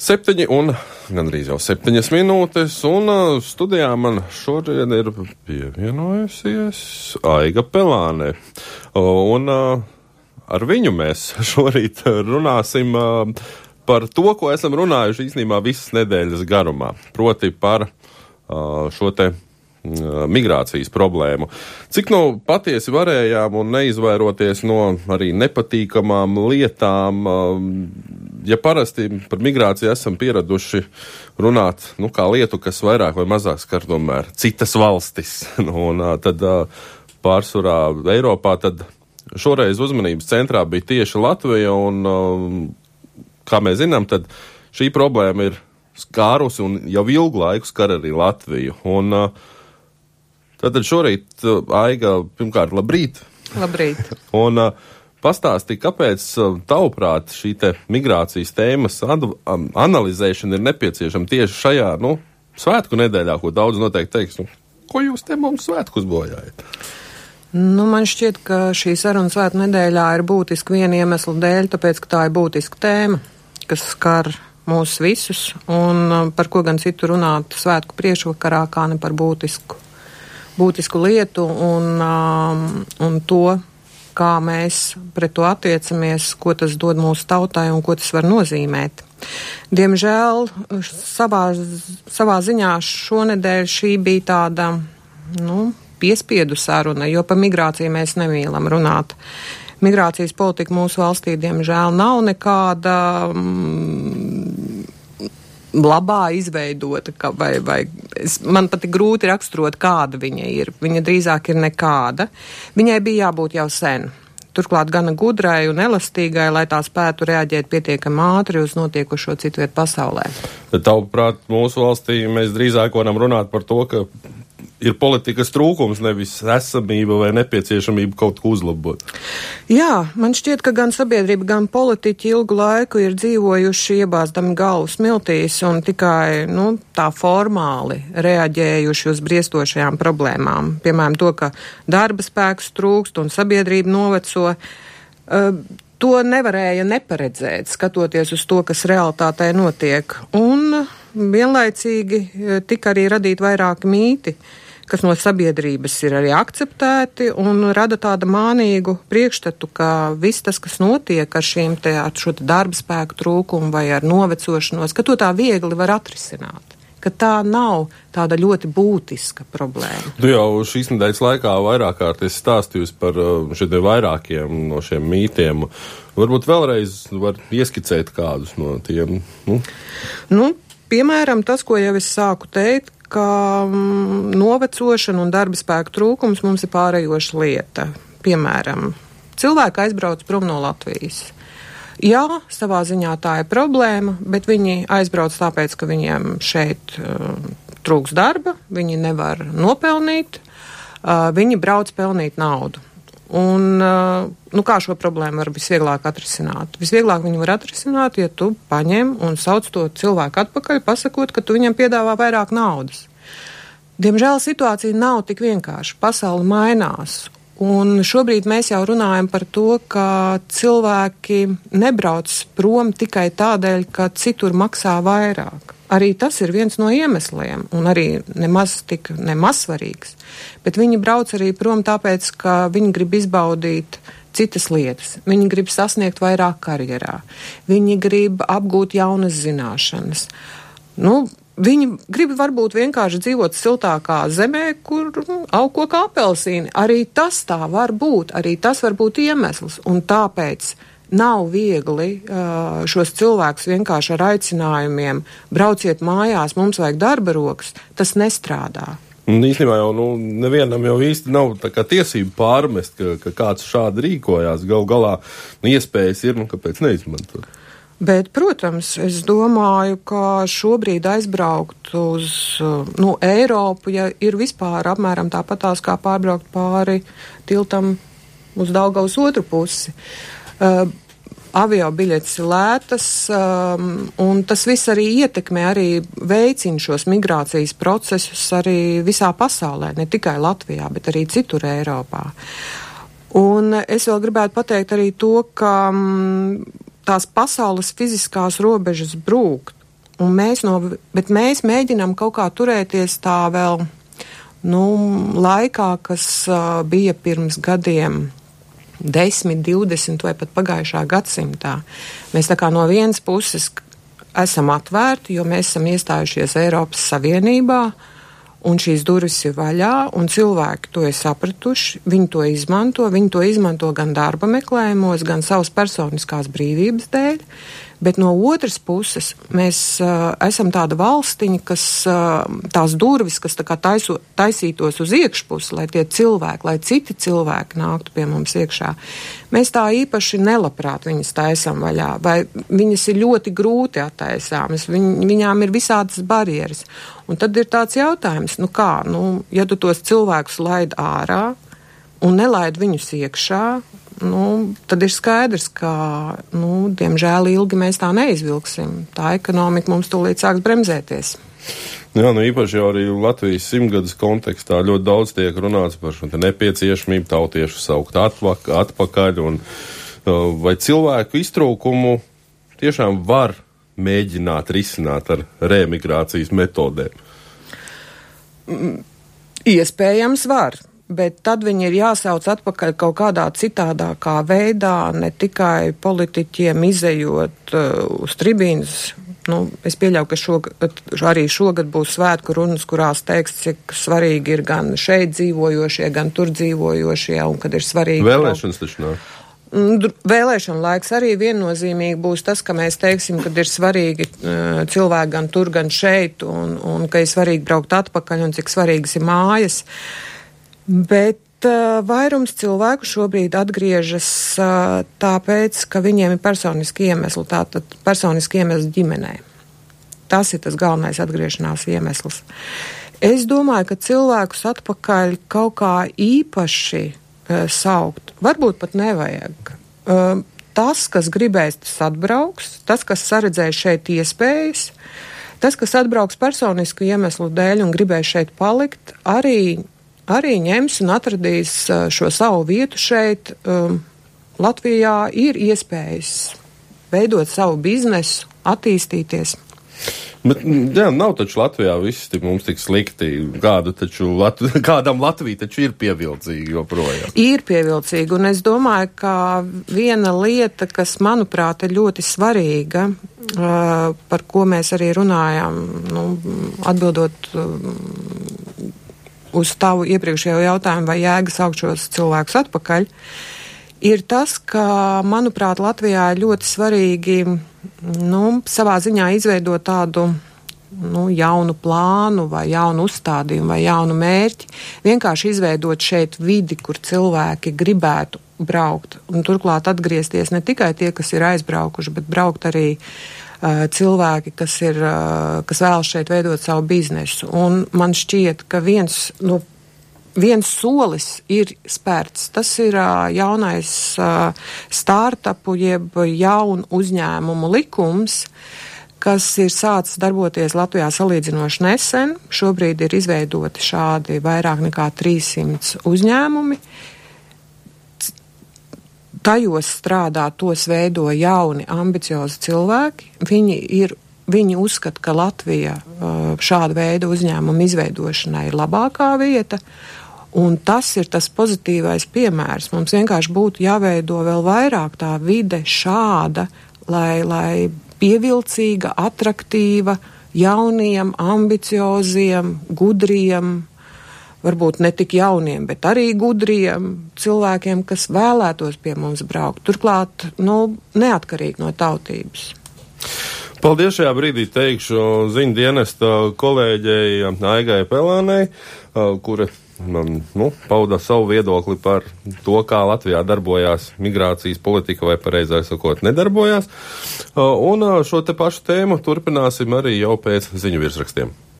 Septiņi un gandrīz jau septiņas minūtes, un uh, studijā man šodien ir pievienojusies Aiga Pelāne. Un uh, ar viņu mēs šorīt runāsim uh, par to, ko esam runājuši īstenībā visas nedēļas garumā, proti par šo te migrācijas problēmu. Cik nu patiesi varējām un neizvairoties no arī nepatīkamām lietām, ja parasti par migrāciju esam pieraduši runāt, nu, kā lietu, kas vairāk vai mazāk skar tomēr citas valstis, nu, un tad pārsvarā Eiropā, tad šoreiz uzmanības centrā bija tieši Latvija, un, kā mēs zinām, tad šī problēma ir skārusi un jau ilgu laiku skar arī Latviju. Un, tātad šorīt Aiga, pirmkārt, labrīt! Labrīt! un, Pastāstīja, kāpēc, tavuprāt, šī te migrācijas tēmas analizēšana ir nepieciešama tieši šajā, nu, svētku nedēļā, ko daudz noteikti teiks, nu, ko jūs te mums svētkus bojājat? Nu, man šķiet, ka šī saruna svētku nedēļā ir būtiska viena iemesla dēļ, tāpēc, ka tā ir būtiska tēma, kas skar mūs visus, un um, par ko gan citu runāt svētku priekšvakarā, kā ne par būtisku, būtisku lietu un, um, un to, kā mēs pret to attiecamies, ko tas dod mūsu tautai un ko tas var nozīmēt. Diemžēl savā, savā ziņā šonedēļ šī bija tāda, nu, piespiedu saruna, jo pa migrāciju mēs nemīlam runāt. Migrācijas politika mūsu valstī, diemžēl, nav nekāda mm, labā izveidota, ka, vai, vai es, man pat ir grūti raksturot, kāda viņa ir. Viņa drīzāk ir nekāda. Viņai bija jābūt jau sen. Turklāt gana gudrai un elastīgai, lai tā spētu reaģēt pietiekami ātri uz notiekušo citu vietu pasaulē. Tavuprāt, mūsu valstī mēs drīzāk varam runāt par to, ka ir politikas trūkums, nevis esamība vai nepieciešamība kaut ko uzlabot. Jā, man šķiet, ka gan sabiedrība, gan politiķi ilgu laiku ir dzīvojuši iebāzdami galvas miltīs un tikai nu, tā formāli reaģējuši uz briestošajām problēmām. Piemēram, to, ka darba spēks trūkst un sabiedrība noveco. Uh, to nevarēja neparedzēt, skatoties uz to, kas realitātē notiek. Un vienlaicīgi tika arī radīt vairāki mīti. Uh, kas no sabiedrības ir arī akceptēti un rada tādu mānīgu priekšstatu, ka viss tas, kas notiek ar šīm te, ar šo te darba spēku trūkumu vai ar novecošanos, ka to tā viegli var atrisināt ka tā nav tāda ļoti būtiska problēma. Tu jau šīs nedēļas laikā vairāk kārt esi stāstījusi par uh, šiem vairākiem no šiem mītiem. Varbūt vēlreiz var ieskicēt kādus no tiem. Nu? Nu, piemēram, tas, ko jau es sāku teikt, ka mm, novecošana un darba spēka trūkums mums ir pārējoša lieta. Piemēram, cilvēki aizbrauc prom no Latvijas. Jā, savā ziņā tā ir problēma, bet viņi aizbrauc tāpēc, ka viņiem šeit uh, trūks darba, viņi nevar nopelnīt, uh, viņi brauc pelnīt naudu. Un, nu, kā šo problēmu var visvieglāk atrisināt? Visvieglāk viņu var atrisināt, ja tu paņem un sauc to cilvēku atpakaļ, pasakot, ka tu viņam piedāvā vairāk naudas. Diemžēl situācija nav tik vienkārša. Pasaule mainās. Un šobrīd mēs jau runājam par to, ka cilvēki nebrauc prom tikai tādēļ, ka citur maksā vairāk. Arī tas ir viens no iemesliem, un arī nemaz tik nemaz svarīgs. Bet viņi brauc arī prom tāpēc, ka viņi grib izbaudīt citas lietas. Viņi grib sasniegt vairāk karjerā. Viņi grib apgūt jaunas zināšanas. Nu, Viņi grib varbūt vienkārši dzīvot siltākā zemē, kur aug koka apelsīni. Arī tas tā var būt, arī tas var būt iemesls. Un tāpēc Nav viegli uh, šos cilvēkus vienkārši ar aicinājumiem brauciet mājās, mums vajag darba rokas, tas nestrādā. Un īstenībā jau nu, nevienam jau īsti nav tiesība pārmest, ka, ka kāds šādi rīkojās. Galu galā nu, iespējas ir, nu, kāpēc neizmantot. Bet, protams, es domāju, ka šobrīd aizbraukt uz nu, Eiropu, ja ir vispār apmēram tāpatās kā pārbraukt pāri tiltam uz Daugavas otru pusi. Uh, avio biļetes ir lētas, um, un tas viss arī ietekmē, arī veicina šos migrācijas procesus arī visā pasaulē, ne tikai Latvijā, bet arī citur Eiropā. Un es vēl gribētu pateikt arī to, ka um, tās pasaules fiziskās robežas brūkt. un mēs, no, bet mēs mēģinām kaut kā turēties tā vēl nu, laikā, kas uh, bija pirms gadiem. 10, 20 vai pat pagājušā gadsimtā. Mēs tā kā no vienas puses esam atvērti, jo mēs esam iestājušies Eiropas Savienībā, un šīs durvis ir vaļā, un cilvēki to ir sapratuši, viņi to izmanto, viņi to izmanto gan darba meklējumos, gan savas personiskās brīvības dēļ, Bet no otras puses, mēs uh, esam tāda valstiņa, kas uh, tās durvis, kas tā kā taiso, taisītos uz iekšpusi, lai tie cilvēki, lai citi cilvēki nāktu pie mums iekšā. Mēs tā īpaši nelabprāt viņas taisam vaļā, vai viņas ir ļoti grūti attaisāmas, viņ, viņām ir visādas barjeras. Un tad ir tāds jautājums, nu kā, nu, ja tu tos cilvēkus laid ārā un nelaid viņus iekšā, nu, tad ir skaidrs, ka, nu, diemžēl, ilgi mēs tā neizvilksim. Tā ekonomika mums tūlīt sāks bremzēties. Jā, nu īpaši jau arī Latvijas simtgadus kontekstā ļoti daudz tiek runāts par šo nepieciešamību tautiešu saukt atpakaļ, atpakaļ un uh, vai cilvēku iztrūkumu tiešām var mēģināt risināt ar remigrācijas metodēm? Iespējams, var bet tad viņi ir jāsauc atpakaļ kaut kādā citādākā veidā, ne tikai politiķiem izējot uh, uz tribīnas. Nu, es pieļauju, ka šogad, arī šogad būs svētku runas, kurās teiks, cik svarīgi ir gan šeit dzīvojošie, gan tur dzīvojošie, un kad ir svarīgi. Vēlēšanas taču nav. Mm, vēlēšana laiks arī viennozīmīgi būs tas, ka mēs teiksim, ka ir svarīgi uh, cilvēki gan tur, gan šeit, un, un ka ir svarīgi braukt atpakaļ, un cik svarīgas ir mājas. Uh, Bet uh, vairums cilvēku šobrīd atgriežas uh, tāpēc, ka viņiem ir personiski iemesli, tātad personiski iemesli ģimenē. Tas ir tas galvenais atgriešanās iemesls. Es domāju, ka cilvēkus atpakaļ kaut kā īpaši uh, saukt, varbūt pat nevajag. Uh, tas, kas gribēs, tas atbrauks, tas, kas saredzēs šeit iespējas, tas, kas atbrauks personisku iemeslu dēļ un gribēs šeit palikt, arī arī ņems un atradīs šo savu vietu šeit. Latvijā ir iespējas veidot savu biznesu, attīstīties. Bet, jā, nav taču Latvijā viss tik mums tik slikti. Kādu taču Lat kādam Latvija taču ir pievilcīga joprojām. Ir pievilcīga, un es domāju, ka viena lieta, kas manuprāt ir ļoti svarīga, par ko mēs arī runājām, nu, atbildot uz tavu iepriekšējo jautājumu, vai jēga saukt šos cilvēkus atpakaļ, ir tas, ka, manuprāt, Latvijā ir ļoti svarīgi nu, savā ziņā izveidot tādu nu, jaunu plānu, vai jaunu uzstādījumu, vai jaunu mērķi. Vienkārši izveidot šeit vidi, kur cilvēki gribētu braukt, un turklāt atgriezties ne tikai tie, kas ir aizbraukuši, bet braukt arī cilvēki, kas, ir, kas vēlas šeit veidot savu biznesu. Un man šķiet, ka viens no viens solis ir spērts. Tas ir uh, jaunais uh, startupu jeb jaunu uzņēmumu likums, kas ir sācis darboties Latvijā salīdzinoši nesen. Šobrīd ir izveidoti šādi vairāk nekā 300 uzņēmumi. Uh, tajos strādā, tos veido jauni, ambiciozi cilvēki. Viņi ir Viņi uzskata, ka Latvija uh, šāda veida uzņēmumu izveidošanai ir labākā vieta, un tas ir tas pozitīvais piemērs. Mums vienkārši būtu jāveido vēl vairāk tā vide šāda, lai, lai pievilcīga, attraktīva jauniem, ambicioziem, gudriem, varbūt ne tik jauniem, bet arī gudriem cilvēkiem, kas vēlētos pie mums braukt. Turklāt, nu, neatkarīgi no tautības. Paldies šajā brīdī teikšu ziņu dienesta kolēģei Aigai Pelānei, kura nu, pauda savu viedokli par to, kā Latvijā darbojās migrācijas politika, vai pareizāk sakot, nedarbojās. Un šo te pašu tēmu turpināsim arī jau pēc ziņu virsrakstiem.